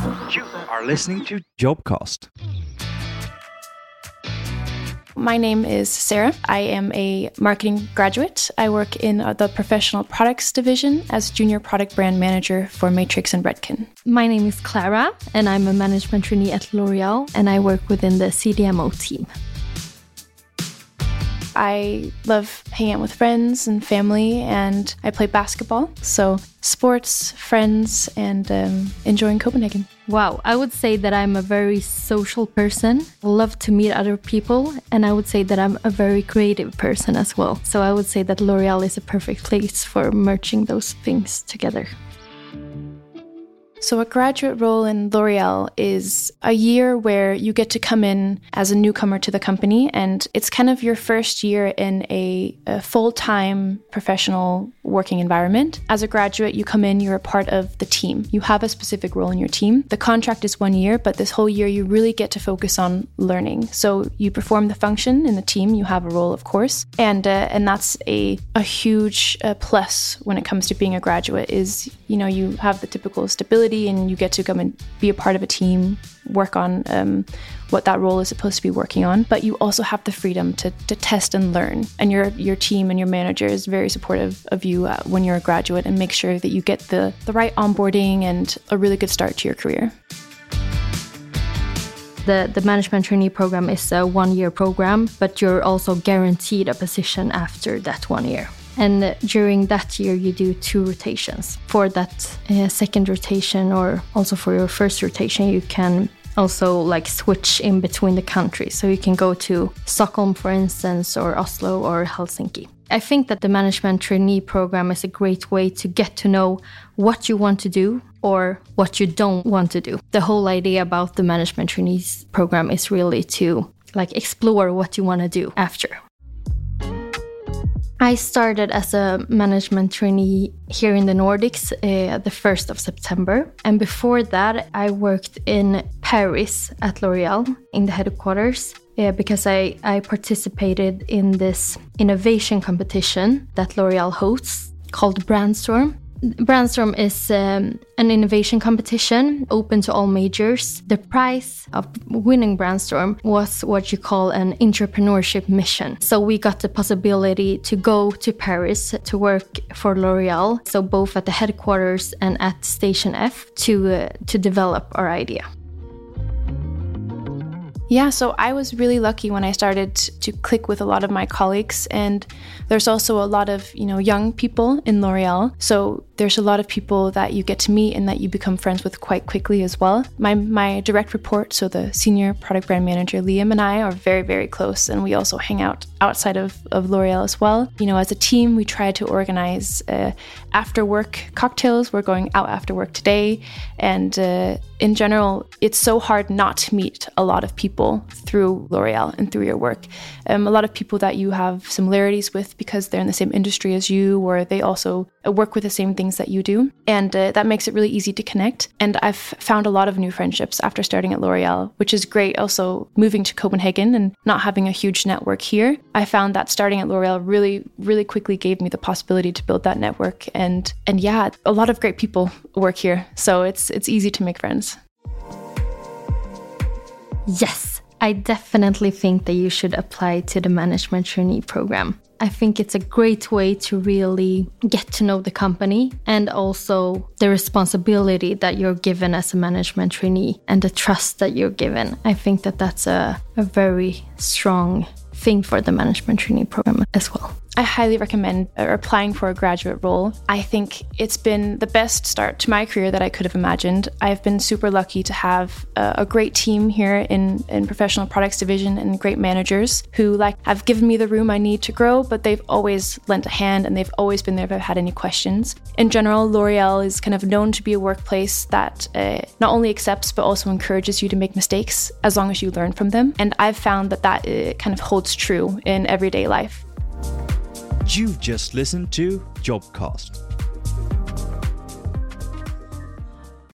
You are listening to Jobcast. My name is Sarah. I am a marketing graduate. I work in uh, the professional products division as junior product brand manager for Matrix and Redken. My name is Clara, and I'm a management trainee at L'Oreal, and I work within the CDMO team. I love hanging out with friends and family, and I play basketball. So, sports, friends, and um, enjoying Copenhagen. Wow, I would say that I'm a very social person, love to meet other people, and I would say that I'm a very creative person as well. So, I would say that L'Oreal is a perfect place for merging those things together. So, a graduate role in L'Oreal is a year where you get to come in as a newcomer to the company, and it's kind of your first year in a, a full time professional working environment. As a graduate, you come in, you're a part of the team. You have a specific role in your team. The contract is one year, but this whole year you really get to focus on learning. So, you perform the function in the team, you have a role, of course, and uh, and that's a a huge uh, plus when it comes to being a graduate. Is you know you have the typical stability and you get to come and be a part of a team, work on um, what that role is supposed to be working on. But you also have the freedom to, to test and learn. And your your team and your manager is very supportive of you uh, when you're a graduate and make sure that you get the, the right onboarding and a really good start to your career. The, the management trainee program is a one year program, but you're also guaranteed a position after that one year. And during that year, you do two rotations. For that uh, second rotation, or also for your first rotation, you can also like switch in between the countries. So you can go to Stockholm, for instance, or Oslo or Helsinki. I think that the management trainee program is a great way to get to know what you want to do or what you don't want to do. The whole idea about the management trainees program is really to like explore what you want to do after. I started as a management trainee here in the Nordics uh, the 1st of September. And before that, I worked in Paris at L'Oreal in the headquarters uh, because I, I participated in this innovation competition that L'Oreal hosts called Brandstorm. Brandstorm is um, an innovation competition open to all majors. The prize of winning Brandstorm was what you call an entrepreneurship mission. So we got the possibility to go to Paris to work for L'Oreal, so both at the headquarters and at Station F to uh, to develop our idea. Yeah, so I was really lucky when I started to click with a lot of my colleagues and there's also a lot of, you know, young people in L'Oreal. So there's a lot of people that you get to meet and that you become friends with quite quickly as well. My my direct report, so the senior product brand manager Liam and I are very very close and we also hang out outside of, of L'Oreal as well. You know, as a team, we try to organize uh, after work cocktails. We're going out after work today and uh, in general, it's so hard not to meet a lot of people through L'Oreal and through your work. Um, a lot of people that you have similarities with because they're in the same industry as you, or they also work with the same things that you do. And uh, that makes it really easy to connect. And I've found a lot of new friendships after starting at L'Oreal, which is great. Also, moving to Copenhagen and not having a huge network here, I found that starting at L'Oreal really, really quickly gave me the possibility to build that network. And and yeah, a lot of great people work here, so it's it's easy to make friends. Yes, I definitely think that you should apply to the management trainee program. I think it's a great way to really get to know the company and also the responsibility that you're given as a management trainee and the trust that you're given. I think that that's a, a very strong thing for the management trainee program as well. I highly recommend uh, applying for a graduate role. I think it's been the best start to my career that I could have imagined. I've been super lucky to have a, great team here in, in professional products division and great managers who like have given me the room I need to grow, but they've always lent a hand and they've always been there if I've had any questions. In general, L'Oreal is kind of known to be a workplace that uh, not only accepts but also encourages you to make mistakes as long as you learn from them. And I've found that that uh, kind of holds true in everyday life. You've just listened to Jobcast